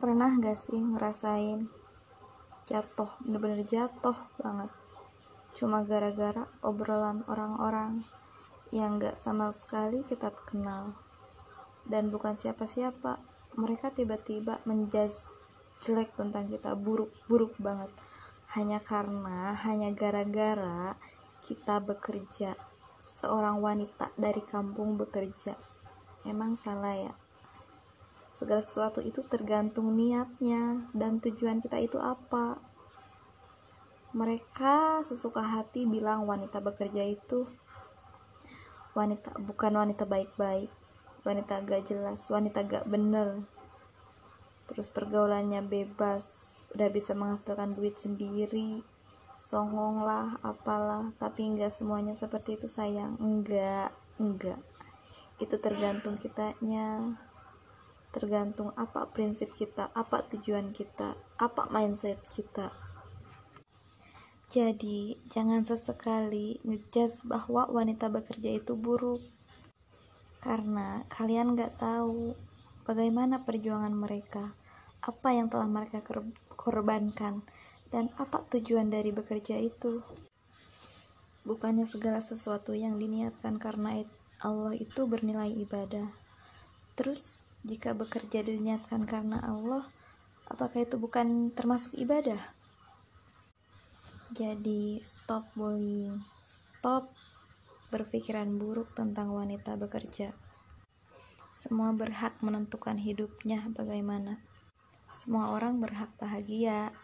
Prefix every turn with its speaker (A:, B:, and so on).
A: pernah gak sih ngerasain jatuh bener-bener jatuh banget? Cuma gara-gara obrolan orang-orang yang gak sama sekali kita kenal. Dan bukan siapa-siapa mereka tiba-tiba menjudge jelek tentang kita buruk-buruk banget. Hanya karena hanya gara-gara kita bekerja seorang wanita dari kampung bekerja. Emang salah ya segala sesuatu itu tergantung niatnya dan tujuan kita itu apa. Mereka sesuka hati bilang wanita bekerja itu wanita bukan wanita baik-baik. Wanita gak jelas wanita gak bener. Terus pergaulannya bebas udah bisa menghasilkan duit sendiri. Songong lah apalah. Tapi enggak semuanya seperti itu sayang. Enggak enggak. Itu tergantung kitanya tergantung apa prinsip kita, apa tujuan kita, apa mindset kita. Jadi, jangan sesekali ngejudge bahwa wanita bekerja itu buruk. Karena kalian gak tahu bagaimana perjuangan mereka, apa yang telah mereka korbankan, dan apa tujuan dari bekerja itu. Bukannya segala sesuatu yang diniatkan karena Allah itu bernilai ibadah. Terus jika bekerja diniatkan karena Allah, apakah itu bukan termasuk ibadah? Jadi, stop bullying, stop berpikiran buruk tentang wanita bekerja. Semua berhak menentukan hidupnya bagaimana. Semua orang berhak bahagia.